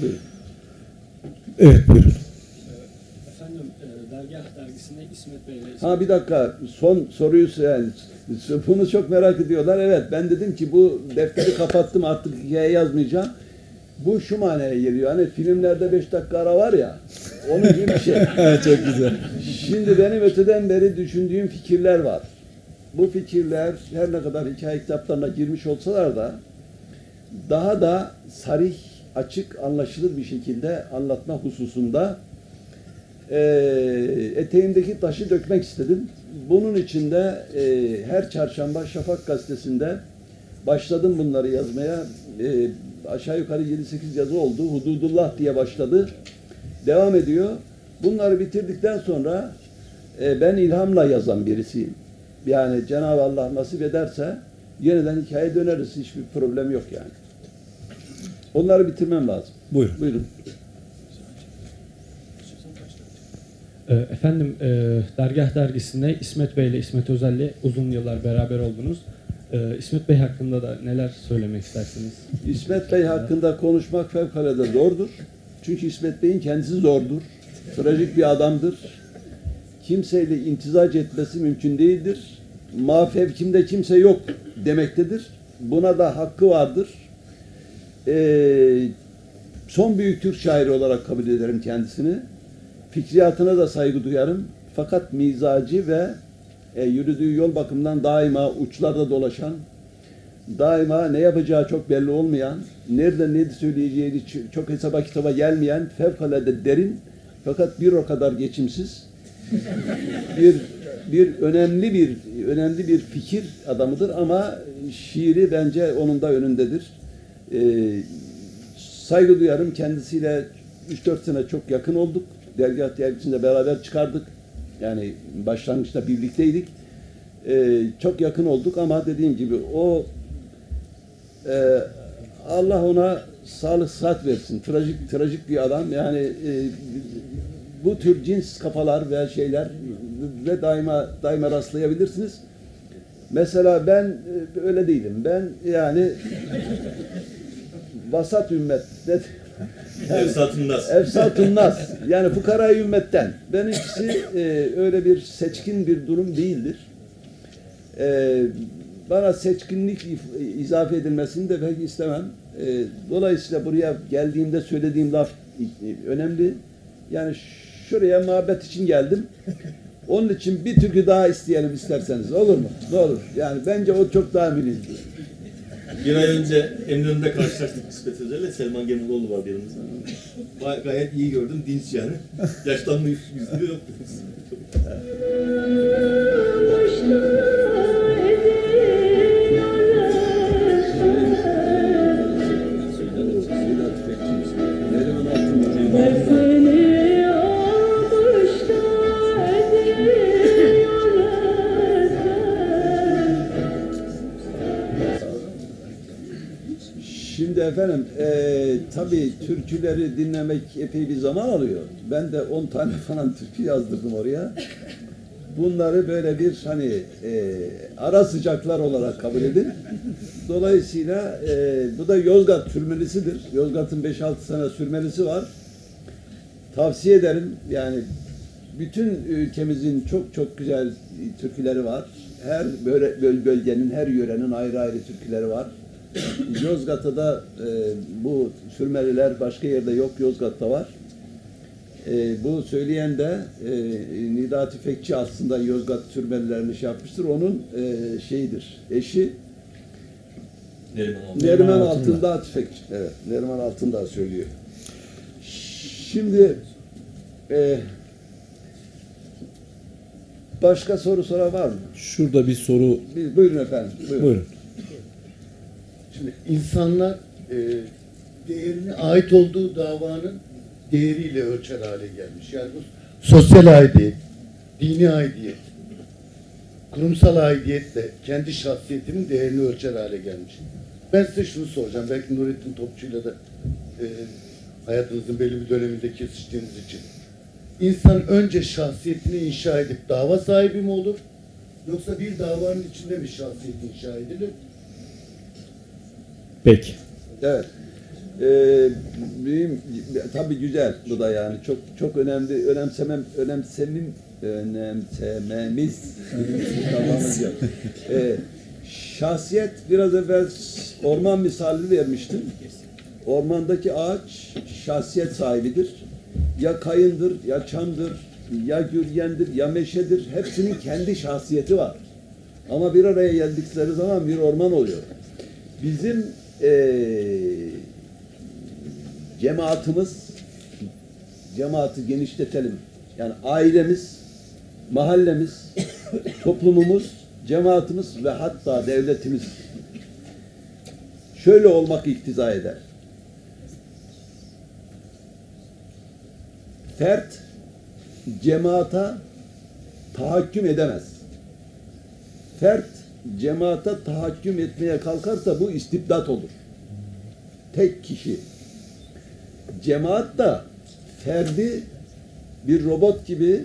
Buyurun. Evet buyurun. Efendim e, Dergah dergisinde İsmet Bey ile Ha bir dakika son soruyu yani bunu çok merak ediyorlar. Evet ben dedim ki bu defteri kapattım artık hikaye yazmayacağım. Bu şu manaya geliyor. Hani filmlerde 5 dakika ara var ya. Onun gibi bir şey. Çok güzel. Şimdi benim öteden beri düşündüğüm fikirler var. Bu fikirler her ne kadar hikaye kitaplarına girmiş olsalar da daha da sarih, açık, anlaşılır bir şekilde anlatma hususunda eee eteğimdeki taşı dökmek istedim. Bunun için de eee, her çarşamba Şafak gazetesinde başladım bunları yazmaya. Eee, aşağı yukarı 7-8 yazı oldu. Hududullah diye başladı. Devam ediyor. Bunları bitirdikten sonra e, ben ilhamla yazan birisiyim. Yani Cenab-ı Allah nasip ederse yeniden hikaye döneriz. Hiçbir problem yok yani. Onları bitirmem lazım. Buyurun. Buyurun. E, Efendim e, Dergah dergisinde İsmet Bey ile İsmet Özel ile uzun yıllar beraber oldunuz. E, İsmet Bey hakkında da neler söylemek istersiniz? İsmet Bey hakkında konuşmak fevkalade zordur. Çünkü İsmet Bey'in kendisi zordur. Trajik bir adamdır. Kimseyle imtizac etmesi mümkün değildir. Mafevkimde kimse yok demektedir. Buna da hakkı vardır. Ee, son büyük Türk şairi olarak kabul ederim kendisini. Fikriyatına da saygı duyarım. Fakat mizacı ve e, yürüdüğü yol bakımından daima uçlarda dolaşan, daima ne yapacağı çok belli olmayan, nerede ne söyleyeceği ç- çok hesaba kitaba gelmeyen, fevkalade derin fakat bir o kadar geçimsiz bir bir önemli bir önemli bir fikir adamıdır ama şiiri bence onun da önündedir. Ee, saygı duyarım kendisiyle 3-4 sene çok yakın olduk. Dergah dergisinde beraber çıkardık. Yani başlangıçta birlikteydik. Ee, çok yakın olduk ama dediğim gibi o e, Allah ona sağlık sıhhat versin. Trajik trajik bir adam. Yani e, bu tür cins kafalar ve şeyler ve daima daima rastlayabilirsiniz. Mesela ben e, öyle değilim. Ben yani vasat ümmet ne- Evsatın nas. Efsatun nas. Yani fukara ümmetten. Benimkisi e, öyle bir seçkin bir durum değildir. E, bana seçkinlik izafe edilmesini de pek istemem. E, dolayısıyla buraya geldiğimde söylediğim laf önemli. Yani şuraya muhabbet için geldim. Onun için bir türkü daha isteyelim isterseniz. Olur mu? Ne olur. Yani bence o çok daha mühimdir. Bir ay önce Eminönü'nde karşılaştık İsmet Özel'le. Selman Gemiloğlu var yanımızda. Gay- Gayet iyi gördüm. Dinç yani. Yaşlanmış yüzünde yok. Tabii türküleri dinlemek epey bir zaman alıyor. Ben de 10 tane falan türkü yazdırdım oraya. Bunları böyle bir hani eee, ara sıcaklar olarak kabul edin. Dolayısıyla eee, bu da Yozgat sürmelisidir. Yozgat'ın 5-6 sene sürmelisi var. Tavsiye ederim. Yani bütün ülkemizin çok çok güzel türküleri var. Her böyle böl- bölgenin, her yörenin ayrı ayrı türküleri var. Yozgat'ta da e, bu sürmeliler başka yerde yok, Yozgat'ta var. E, bu söyleyen de e, Nida Tüfekçi aslında Yozgat sürmelilerini şey yapmıştır. Onun e, şeyidir, eşi Neriman Altın. Neriman Altındağ Tüfekçi. Evet, Neriman Altındağ söylüyor. Şimdi e, başka soru soran var mı? Şurada bir soru. Bir- Buyurun efendim. Buyurun. Buyurun. Şimdi insanlar e, değerini ait olduğu davanın değeriyle ölçer hale gelmiş. Yani bu sosyal aidiyet, dini aidiyet, kurumsal aidiyetle kendi şahsiyetinin değerini ölçer hale gelmiş. Ben size şunu soracağım. Belki Nurettin Topçu'yla da e, hayatınızın belli bir döneminde kesiştiğiniz için. İnsan önce şahsiyetini inşa edip dava sahibi mi olur? Yoksa bir davanın içinde mi şahsiyet inşa edilir? Peki. Evet. Ee, tabii güzel bu da yani çok çok önemli önemsemem önemsemim önemsememiz tamamız yok. Ee, şahsiyet biraz evvel orman misali vermiştim. Ormandaki ağaç şahsiyet sahibidir. Ya kayındır, ya çamdır, ya gürgendir, ya meşedir. Hepsinin kendi şahsiyeti var. Ama bir araya geldikleri zaman bir orman oluyor. Bizim eee cemaatimiz, cemaati genişletelim. Yani ailemiz, mahallemiz, toplumumuz, cemaatimiz ve hatta devletimiz şöyle olmak iktiza eder. Fert cemaata tahakküm edemez. Fert cemaata tahakküm etmeye kalkarsa bu istibdat olur. Tek kişi. Cemaat da ferdi bir robot gibi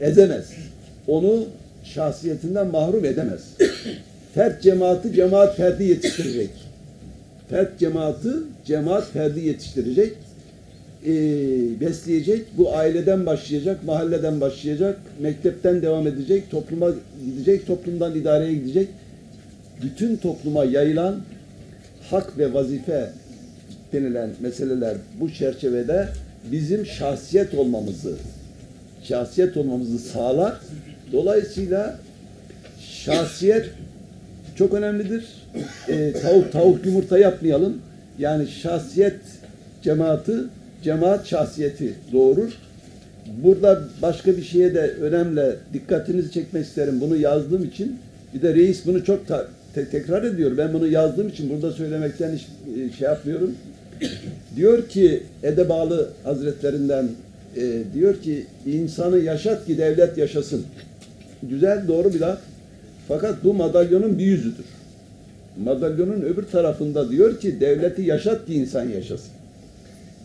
ezemez. Onu şahsiyetinden mahrum edemez. Fert cemaati cemaat ferdi yetiştirecek. Fert cemaati cemaat ferdi yetiştirecek. Ee, besleyecek. Bu aileden başlayacak, mahalleden başlayacak, mektepten devam edecek, topluma gidecek, toplumdan idareye gidecek. Bütün topluma yayılan hak ve vazife denilen meseleler bu çerçevede bizim şahsiyet olmamızı şahsiyet olmamızı sağlar. Dolayısıyla şahsiyet çok önemlidir. Ee, tavuk tavuk yumurta yapmayalım. Yani şahsiyet cemaati, cemaat şahsiyeti doğurur. Burada başka bir şeye de önemli dikkatinizi çekmek isterim. Bunu yazdığım için bir de reis bunu çok te- tekrar ediyor. Ben bunu yazdığım için burada söylemekten hiç e, şey yapmıyorum. Diyor ki Edebalı Hazretlerinden e, diyor ki insanı yaşat ki devlet yaşasın. Güzel doğru bir laf. Fakat bu madalyonun bir yüzüdür. Madalyonun öbür tarafında diyor ki devleti yaşat ki insan yaşasın.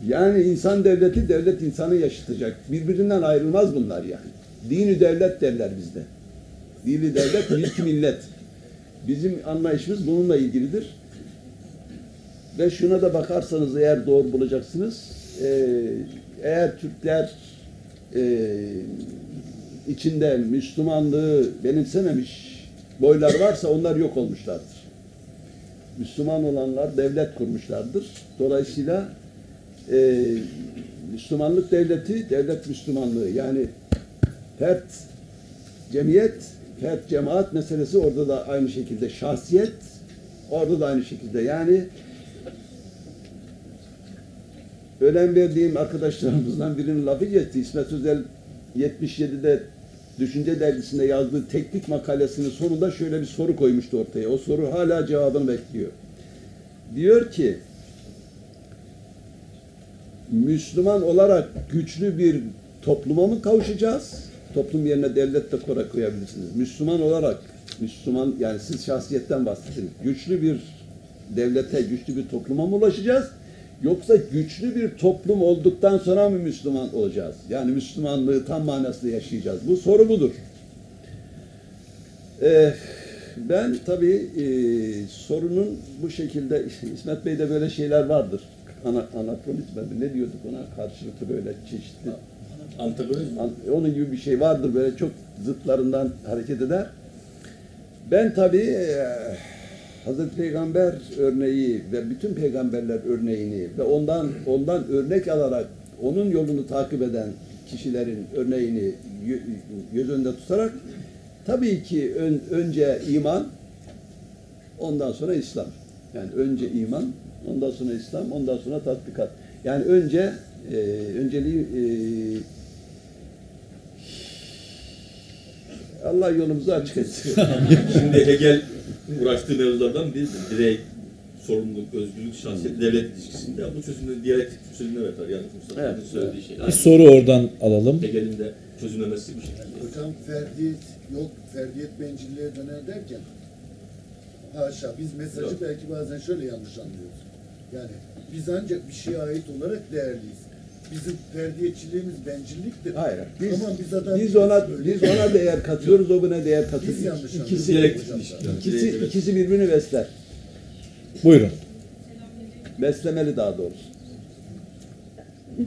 Yani insan devleti, devlet insanı yaşatacak. Birbirinden ayrılmaz bunlar yani. Dini devlet derler bizde. Dini devlet, milki millet. Bizim anlayışımız bununla ilgilidir. Ve şuna da bakarsanız eğer doğru bulacaksınız. Ee, eğer Türkler e, içinde Müslümanlığı benimsememiş boylar varsa onlar yok olmuşlardır. Müslüman olanlar devlet kurmuşlardır. Dolayısıyla e, Müslümanlık devleti, devlet Müslümanlığı yani fert, cemiyet, fert, cemaat meselesi orada da aynı şekilde şahsiyet, orada da aynı şekilde yani önem verdiğim arkadaşlarımızdan birinin lafı geçti. İsmet Özel 77'de Düşünce Dergisi'nde yazdığı teknik makalesinin sonunda şöyle bir soru koymuştu ortaya. O soru hala cevabını bekliyor. Diyor ki Müslüman olarak güçlü bir topluma mı kavuşacağız? Toplum yerine devlet de koyabilirsiniz. Müslüman olarak, Müslüman yani siz şahsiyetten bahsedin. Güçlü bir devlete, güçlü bir topluma mı ulaşacağız? Yoksa güçlü bir toplum olduktan sonra mı Müslüman olacağız? Yani Müslümanlığı tam manasıyla yaşayacağız. Bu soru budur. Ee, ben tabii e, sorunun bu şekilde İsmet Bey'de böyle şeyler vardır. Ana, anakronizm mi? ne diyorduk ona karşılıklı böyle çeşitli Antagonizm. An- onun gibi bir şey vardır böyle çok zıtlarından hareket eder. Ben tabii e, Hazreti Peygamber örneği ve bütün peygamberler örneğini ve ondan ondan örnek alarak onun yolunu takip eden kişilerin örneğini gö- göz önünde tutarak tabii ki ön- önce iman ondan sonra İslam. Yani önce iman, ondan sonra İslam, ondan sonra tatbikat. Yani önce e, önceliği e, Allah yolumuzu açık etsin. Şimdi Hegel uğraştığı mevzulardan bir birey, sorumluluk, özgürlük, şahsiyet, devlet ilişkisinde bu çözümde diyalektik çözümler yatar. Yani Evet, söylediği şey. Bir soru oradan alalım. Hegel'in de çözümlemesi bu şekilde. Hocam ferdiyet yok, ferdiyet bencilliğe döner derken haşa biz mesajı Yok. belki bazen şöyle yanlış anlıyoruz. Yani biz ancak bir şeye ait olarak değerliyiz. Bizim ferdiyetçiliğimiz bencilliktir. Hayır. Biz, Ama biz adam biz ona biz ona değer katıyoruz, o buna değer katıyor. Biz yanlış İkisi, ikisi, ikisi birbirini besler. Buyurun. beslemeli daha doğrusu.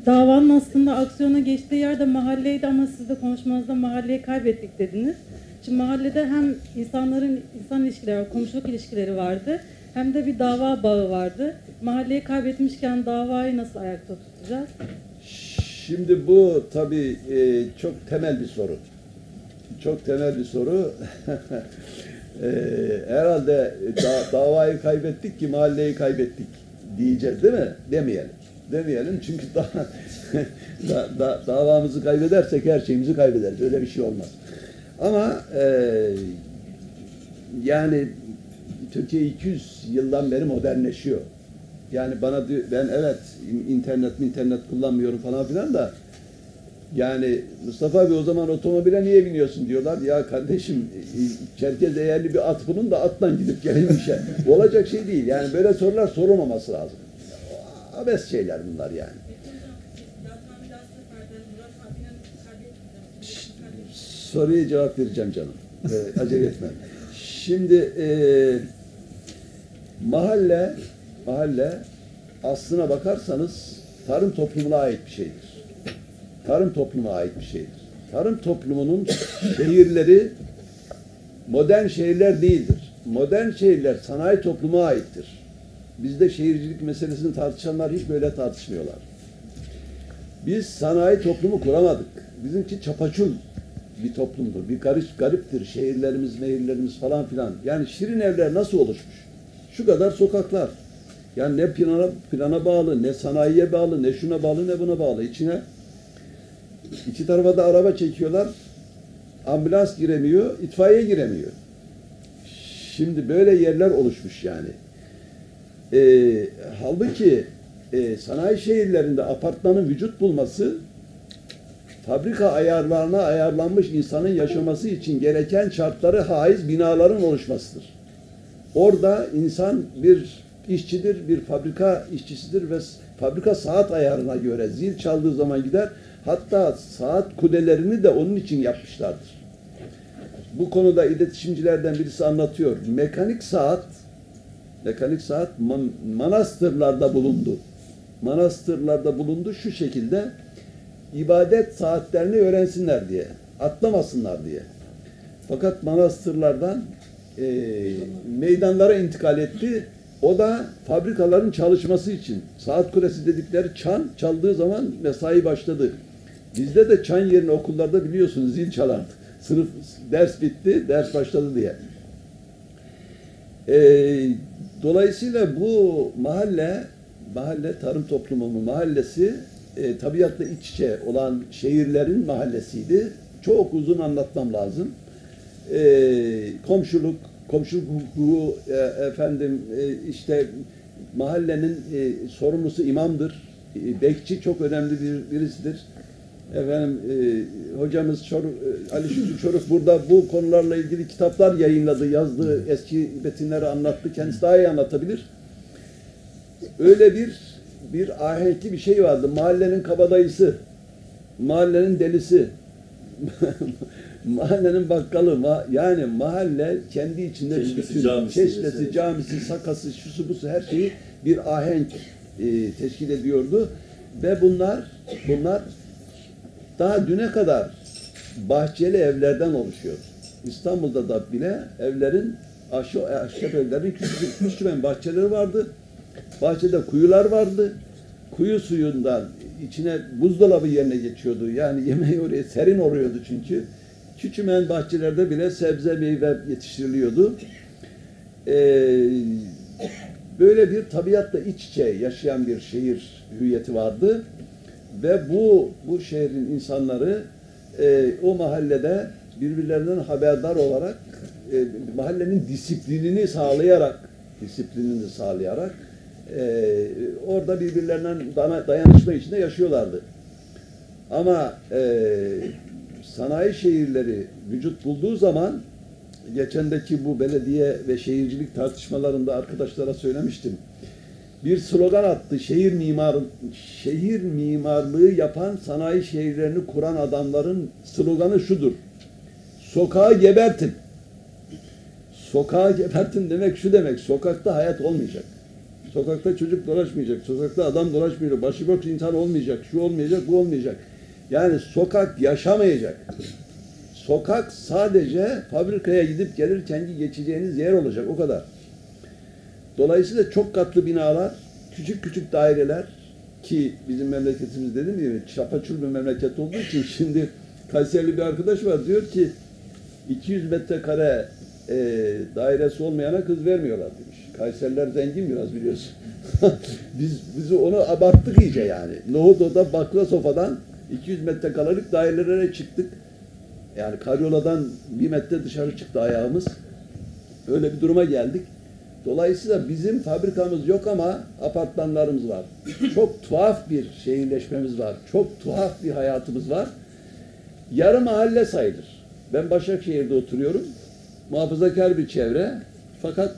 Davanın aslında aksiyona geçtiği yerde mahalleydi ama siz de konuşmanızda mahalleyi kaybettik dediniz. Şimdi mahallede hem insanların insan ilişkileri, var, komşuluk ilişkileri vardı hem de bir dava bağı vardı. Mahalleyi kaybetmişken davayı nasıl ayakta tutacağız? Şimdi bu tabii e, çok temel bir soru. Çok temel bir soru. e, herhalde da- davayı kaybettik ki mahalleyi kaybettik diyeceğiz değil mi? Demeyelim. Demeyelim çünkü da, da, da- davamızı kaybedersek her şeyimizi kaybederiz. Öyle bir şey olmaz. Ama e, yani Türkiye 200 yıldan beri modernleşiyor. Yani bana ben evet internet internet kullanmıyorum falan filan da yani Mustafa abi o zaman otomobile niye biniyorsun diyorlar. Ya kardeşim e, Çerkez eğerli bir at bunun da atla gidip gelin. Olacak şey değil. Yani böyle sorular sorulmaması lazım. Abes şeyler bunlar yani. Soruya cevap vereceğim canım. Ee, acele etme. Şimdi e, mahalle mahalle aslına bakarsanız tarım toplumuna ait bir şeydir. Tarım toplumuna ait bir şeydir. Tarım toplumunun şehirleri modern şehirler değildir. Modern şehirler sanayi topluma aittir. Bizde şehircilik meselesini tartışanlar hiç böyle tartışmıyorlar. Biz sanayi toplumu kuramadık. Bizimki çapaçul bir toplumdur. Bir garip, gariptir. Şehirlerimiz, mehirlerimiz falan filan. Yani şirin evler nasıl oluşmuş? Şu kadar sokaklar. Yani ne plana, plana bağlı, ne sanayiye bağlı, ne şuna bağlı, ne buna bağlı. İçine iki tarafa da araba çekiyorlar. Ambulans giremiyor, itfaiye giremiyor. Şimdi böyle yerler oluşmuş yani. Ee, halbuki e, sanayi şehirlerinde apartmanın vücut bulması fabrika ayarlarına ayarlanmış insanın yaşaması için gereken şartları haiz binaların oluşmasıdır. Orada insan bir işçidir, bir fabrika işçisidir ve fabrika saat ayarına göre zil çaldığı zaman gider. Hatta saat kulelerini de onun için yapmışlardır. Bu konuda iletişimcilerden birisi anlatıyor. Mekanik saat mekanik saat man- manastırlarda bulundu. Manastırlarda bulundu şu şekilde ibadet saatlerini öğrensinler diye, atlamasınlar diye. Fakat manastırlardan e, meydanlara intikal etti. O da fabrikaların çalışması için. Saat kulesi dedikleri çan çaldığı zaman mesai başladı. Bizde de çan yerine okullarda biliyorsunuz zil çalardı. Sınıf ders bitti, ders başladı diye. Ee, dolayısıyla bu mahalle, mahalle tarım toplumunun mahallesi e, tabiatla iç içe olan şehirlerin mahallesiydi. Çok uzun anlatmam lazım. E, komşuluk, komşuluk hukuku, e, efendim e, işte mahallenin e, sorumlusu imamdır. E, bekçi çok önemli bir birisidir. Efendim e, hocamız Çoruk, e, Ali Şükrü Çoruk burada bu konularla ilgili kitaplar yayınladı, yazdı, eski metinleri anlattı. Kendisi daha iyi anlatabilir. Öyle bir bir ahenkli bir şey vardı. Mahallenin kabadayısı, mahallenin delisi, mahallenin bakkalı, ma- yani mahalle kendi içinde bir Çeşmesi, bütün, camisi çeşmesi, camisi, sakası, şusu busu her şeyi bir ahenk e, teşkil ediyordu. Ve bunlar bunlar daha düne kadar bahçeli evlerden oluşuyor. İstanbul'da da bile evlerin ahşap evlerin küçük küçük bahçeleri vardı. Bahçede kuyular vardı. Kuyu suyundan içine buzdolabı yerine geçiyordu. Yani yemeği oraya serin oluyordu çünkü. Küçümen bahçelerde bile sebze meyve yetiştiriliyordu. Ee, böyle bir tabiatla iç içe yaşayan bir şehir hüviyeti vardı ve bu bu şehrin insanları e, o mahallede birbirlerinden haberdar olarak e, mahallenin disiplinini sağlayarak disiplinini sağlayarak e, orada birbirlerinden dayanışma içinde yaşıyorlardı. Ama e, sanayi şehirleri vücut bulduğu zaman geçendeki bu belediye ve şehircilik tartışmalarında arkadaşlara söylemiştim. Bir slogan attı. Şehir mimar şehir mimarlığı yapan sanayi şehirlerini kuran adamların sloganı şudur. Sokağı gebertin. Sokağı gebertin demek şu demek. Sokakta hayat olmayacak. Sokakta çocuk dolaşmayacak, sokakta adam dolaşmayacak, başıboş insan olmayacak, şu olmayacak, bu olmayacak. Yani sokak yaşamayacak. Sokak sadece fabrikaya gidip gelirken geçeceğiniz yer olacak, o kadar. Dolayısıyla çok katlı binalar, küçük küçük daireler ki bizim memleketimiz dediğim gibi çapaçul bir memleket olduğu için şimdi Kayserili bir arkadaş var diyor ki 200 metrekare e, dairesi olmayana kız vermiyorlar demiş. Kayseriler zengin biraz biliyorsun. biz bizi onu abarttık iyice yani. Nohudo'da bakla sofadan 200 metrekarelik dairelere çıktık. Yani karyoladan bir metre dışarı çıktı ayağımız. Öyle bir duruma geldik. Dolayısıyla bizim fabrikamız yok ama apartmanlarımız var. Çok tuhaf bir şehirleşmemiz var. Çok tuhaf bir hayatımız var. Yarı mahalle sayılır. Ben Başakşehir'de oturuyorum. Muhafazakar bir çevre. Fakat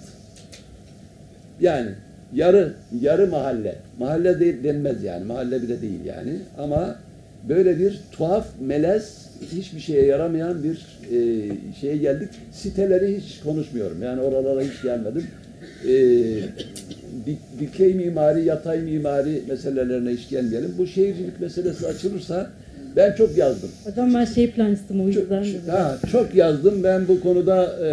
yani yarı yarı mahalle. Mahalle değil denmez yani. Mahalle bile değil yani. Ama böyle bir tuhaf, melez, hiçbir şeye yaramayan bir e, şeye geldik. Siteleri hiç konuşmuyorum. Yani oralara hiç gelmedim. E, dik- dikey mimari, yatay mimari meselelerine hiç gelmeyelim. Bu şehircilik meselesi açılırsa ben çok yazdım. Hocam ben şehir plancısıyım o Çok, yüzden. ha, çok yazdım. Ben bu konuda e,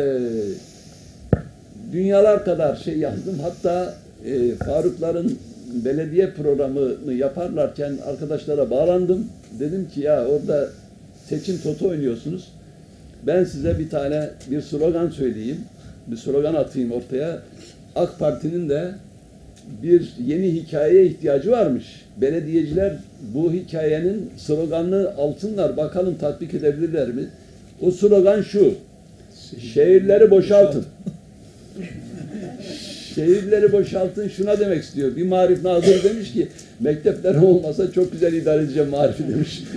dünyalar kadar şey yazdım. Hatta e, Farukların belediye programını yaparlarken arkadaşlara bağlandım. Dedim ki ya orada seçim toto oynuyorsunuz. Ben size bir tane bir slogan söyleyeyim. Bir slogan atayım ortaya. AK Parti'nin de bir yeni hikayeye ihtiyacı varmış. Belediyeciler bu hikayenin sloganını alsınlar. Bakalım tatbik edebilirler mi? O slogan şu. Şehirleri boşaltın. Şehirleri boşaltın şuna demek istiyor. Bir marif nazırı demiş ki mektepler olmasa çok güzel idare edeceğim marifi demiş.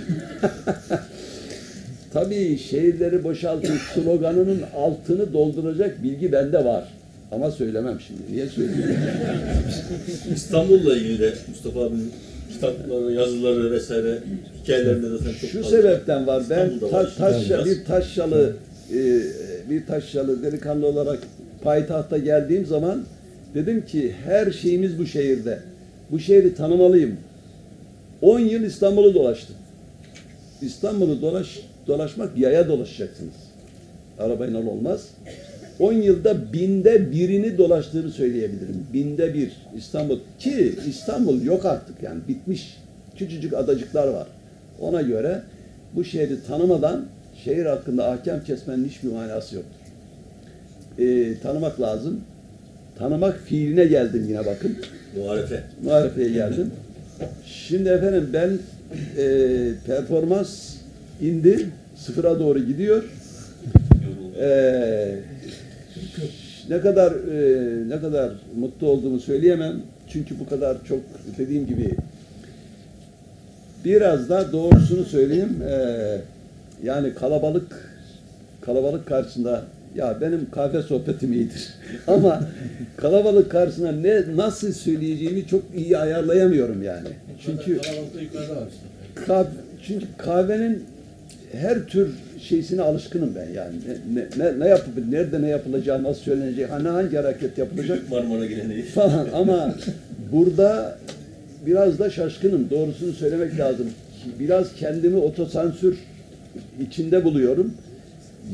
Tabii şehirleri boşaltın sloganının altını dolduracak bilgi bende var. Ama söylemem şimdi. Niye söyleyeyim? İstanbul'la ilgili de Mustafa abinin kitapları, yazıları vesaire hikayelerinde zaten çok Şu fazla. sebepten var. Ben ta, var. taşya, bir taşyalı e, bir taşyalı delikanlı olarak payitahta geldiğim zaman dedim ki her şeyimiz bu şehirde. Bu şehri tanımalıyım. 10 yıl İstanbul'u dolaştım. İstanbul'u dolaş, dolaşmak yaya dolaşacaksınız. Arabayla olmaz. 10 yılda binde birini dolaştığını söyleyebilirim. Binde bir İstanbul. Ki İstanbul yok artık yani bitmiş. Küçücük adacıklar var. Ona göre bu şehri tanımadan şehir hakkında ahkam kesmenin hiçbir manası yoktur. Ee, tanımak lazım. Tanımak fiiline geldim yine bakın. Muharefe. Marifeye geldim. Şimdi efendim ben e, performans indi. Sıfıra doğru gidiyor. Ee, ne kadar e, ne kadar mutlu olduğumu söyleyemem. Çünkü bu kadar çok dediğim gibi biraz da doğrusunu söyleyeyim. Ee, yani kalabalık kalabalık karşısında ya benim kahve sohbetim iyidir. Ama kalabalık karşısında ne nasıl söyleyeceğimi çok iyi ayarlayamıyorum yani. Çünkü Kahve, çünkü kahvenin her tür şeysine alışkınım ben yani. Ne, ne, ne, yapıp, nerede ne yapılacağı, nasıl söylenecek, hani hangi hareket yapılacak Büyük Marmara geleneği. falan. Ama burada biraz da şaşkınım. Doğrusunu söylemek lazım. Biraz kendimi otosansür içinde buluyorum.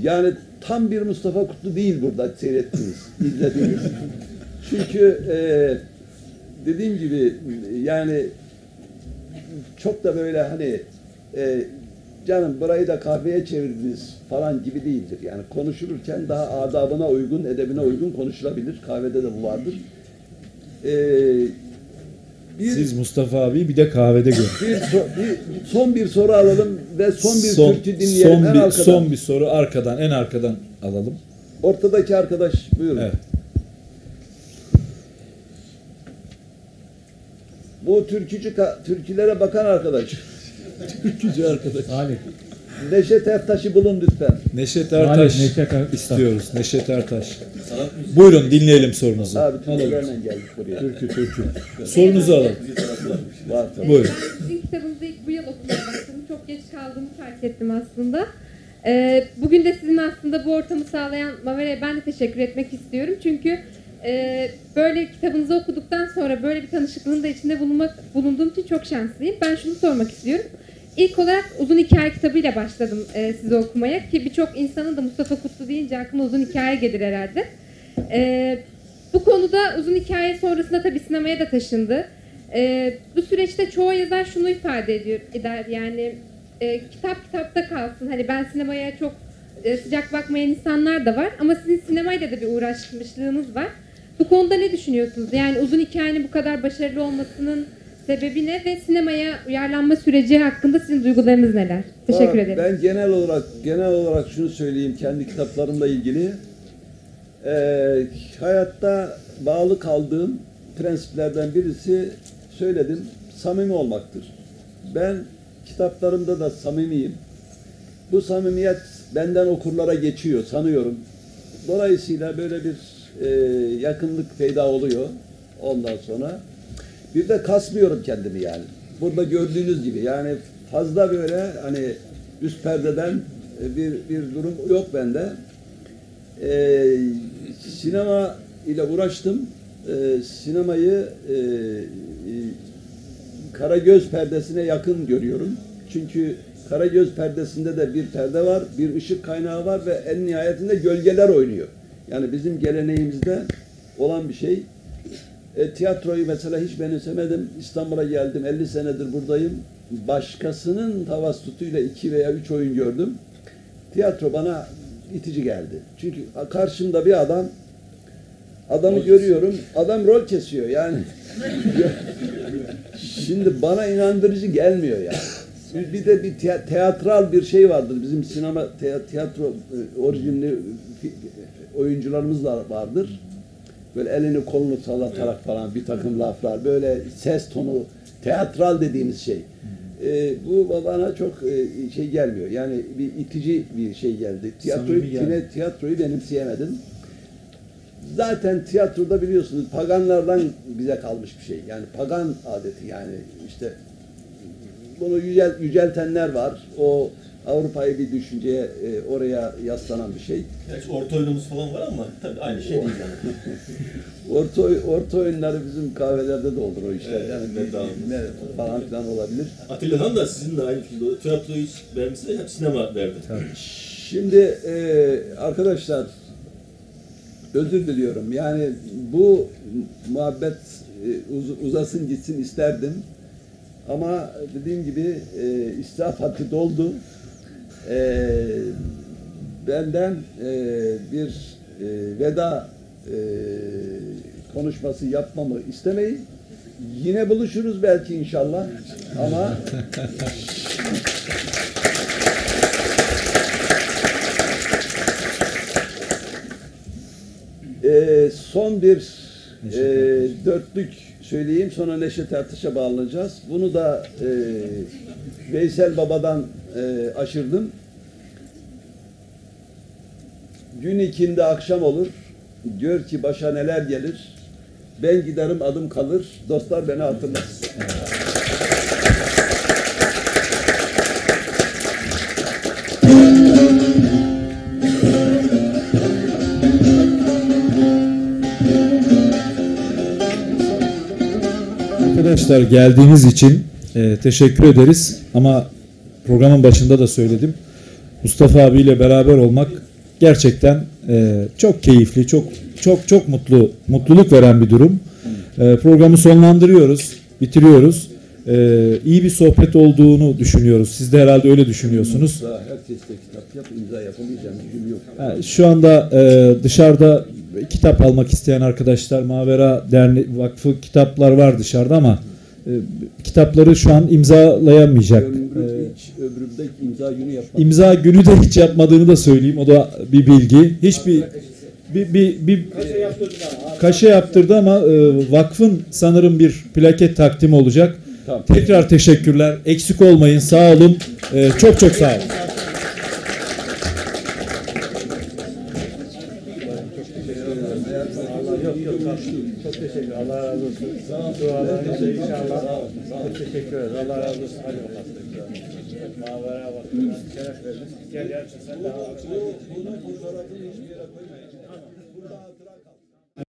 Yani tam bir Mustafa Kutlu değil burada seyrettiniz, izlediğiniz. Çünkü e, dediğim gibi yani çok da böyle hani e, canım burayı da kahveye çevirdiniz falan gibi değildir. Yani konuşulurken daha adabına uygun, edebine uygun konuşulabilir. Kahvede de bu vardır. E, bir, Siz Mustafa abi bir de kahvede görün. bir, so- bir- son bir soru alalım ve son bir son, türkü dinleyelim. son en bir, arkadan. son bir soru arkadan, en arkadan alalım. Ortadaki arkadaş buyurun. Evet. Bu türkücü türkülere bakan arkadaş. Türkücü arkadaş. Salih. Neşet Ertaş'ı bulun lütfen. Neşet Ertaş Neşet Ertaş. istiyoruz. Neşet Ertaş. Buyurun dinleyelim sorunuzu. Abi türkülerle geldik buraya. Türkü türkü. Sorunuzu alalım. var. Buyurun. Sizin kitabınızı ilk bu yıl okumaya başladım. Çok geç kaldığımı fark ettim aslında. Ee, bugün de sizin aslında bu ortamı sağlayan Mavera'ya ben de teşekkür etmek istiyorum. Çünkü Ee, böyle kitabınızı okuduktan sonra böyle bir tanışıklığın da içinde bulunmak, bulunduğum için çok şanslıyım. Ben şunu sormak istiyorum. İlk olarak uzun hikaye kitabıyla başladım e, sizi okumaya ki birçok insanın da Mustafa Kutlu deyince aklına uzun hikaye gelir herhalde. Ee, bu konuda uzun hikaye sonrasında tabii sinemaya da taşındı. Ee, bu süreçte çoğu yazar şunu ifade ediyor eder yani e, kitap kitapta kalsın. Hani ben sinemaya çok e, sıcak bakmayan insanlar da var ama sizin sinemayla da bir uğraşmışlığınız var. Bu konuda ne düşünüyorsunuz? Yani uzun hikayenin bu kadar başarılı olmasının sebebi ne ve sinemaya uyarlanma süreci hakkında sizin duygularınız neler? Teşekkür Aa, ederim. Ben genel olarak genel olarak şunu söyleyeyim kendi kitaplarımla ilgili. Ee, hayatta bağlı kaldığım prensiplerden birisi söyledim, samimi olmaktır. Ben kitaplarımda da samimiyim. Bu samimiyet benden okurlara geçiyor sanıyorum. Dolayısıyla böyle bir e, yakınlık peyda oluyor ondan sonra. Bir de kasmıyorum kendimi yani. Burada gördüğünüz gibi yani fazla böyle hani üst perdeden e, bir, bir durum yok bende. Ee, sinema ile uğraştım. Ee, sinemayı e, e, Karagöz perdesine yakın görüyorum. Çünkü Karagöz perdesinde de bir perde var, bir ışık kaynağı var ve en nihayetinde gölgeler oynuyor. Yani bizim geleneğimizde olan bir şey. E, tiyatroyu mesela hiç benimsemedim. İstanbul'a geldim. 50 senedir buradayım. Başkasının tavassutuyla iki veya üç oyun gördüm. Tiyatro bana itici geldi. Çünkü karşımda bir adam adamı görüyorum. Adam rol kesiyor yani. Şimdi bana inandırıcı gelmiyor yani. Bir- Bir de bir teatral bir şey vardır. Bizim sinema tiyatro e, orijinli oyuncularımız da vardır. Böyle elini kolunu sallatarak falan bir takım laflar. Böyle ses tonu teatral dediğimiz şey. E, bu bana çok e, şey gelmiyor. Yani bir itici bir şey geldi. Tiyatroyu, geldi. tiyatroyu benimseyemedim. Zaten tiyatroda biliyorsunuz paganlardan bize kalmış bir şey. Yani pagan adeti yani işte bunu yücel, yüceltenler var. O Avrupa'yı bir düşünceye e, oraya yaslanan bir şey. Gerçi orta oyunumuz falan var ama tabii aynı şey değil yani. Orta, orta oyunları bizim kahvelerde de olur o işler. Evet, yani evet, tamam. ne falan filan olabilir. Atilla Han da sizinle aynı filmde tiyatroyu beğenmişse hep sinema verdi. Şimdi e, arkadaşlar özür diliyorum. Yani bu muhabbet e, uz- uzasın gitsin isterdim. Ama dediğim gibi e, israf haddi doldu. E, benden e, bir e, veda e, konuşması yapmamı istemeyin. Yine buluşuruz belki inşallah. Ama Ee, son bir e, dörtlük söyleyeyim sonra Neşet Ertaş'a bağlanacağız. Bunu da e, Veysel Baba'dan e, aşırdım. Gün ikindi akşam olur. Gör ki başa neler gelir. Ben giderim adım kalır. Dostlar beni hatırlar. Arkadaşlar geldiğiniz için e, teşekkür ederiz. Ama programın başında da söyledim. Mustafa abiyle beraber olmak gerçekten e, çok keyifli, çok çok çok mutlu, mutluluk veren bir durum. E, programı sonlandırıyoruz, bitiriyoruz. E, iyi bir sohbet olduğunu düşünüyoruz. Siz de herhalde öyle düşünüyorsunuz. Daha herkes de kitap yap, imza yapamayacağım yok. Ha, Şu anda e, dışarıda kitap almak isteyen arkadaşlar Mavera Derneği Vakfı kitaplar var dışarıda ama e, kitapları şu an imzalayamayacak. E, Ömrümde hiç ömrümde imza günü yapmadım. imza günü de hiç yapmadığını da söyleyeyim. O da bir bilgi. Hiçbir bir, bir, bir kaşe yaptırdı ama e, vakfın sanırım bir plaket takdimi olacak. Tamam. Tekrar teşekkürler. Eksik olmayın. Sağ olun. E, çok çok sağ olun. Çok teşekkür Allah razı olsun. Dualarınızı inşallah. Çok teşekkür ederiz. Allah razı olsun. Hadi bakalım. Mavera